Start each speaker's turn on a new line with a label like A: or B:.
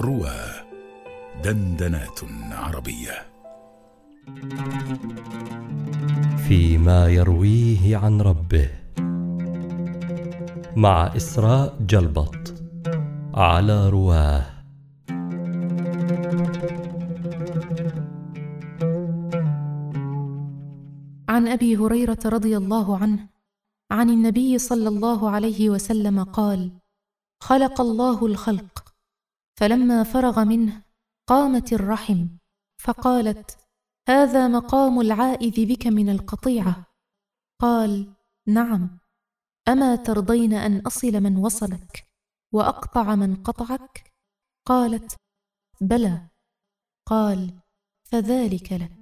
A: روى دندنات عربية.
B: فيما يرويه عن ربه. مع إسراء جلبط على رواه.
C: عن أبي هريرة رضي الله عنه عن النبي صلى الله عليه وسلم قال خلق الله الخلق فلما فرغ منه قامت الرحم فقالت هذا مقام العائذ بك من القطيعة. قال نعم أما ترضين أن أصل من وصلك وأقطع من قطعك؟ قالت بلى. قال فذلك لك.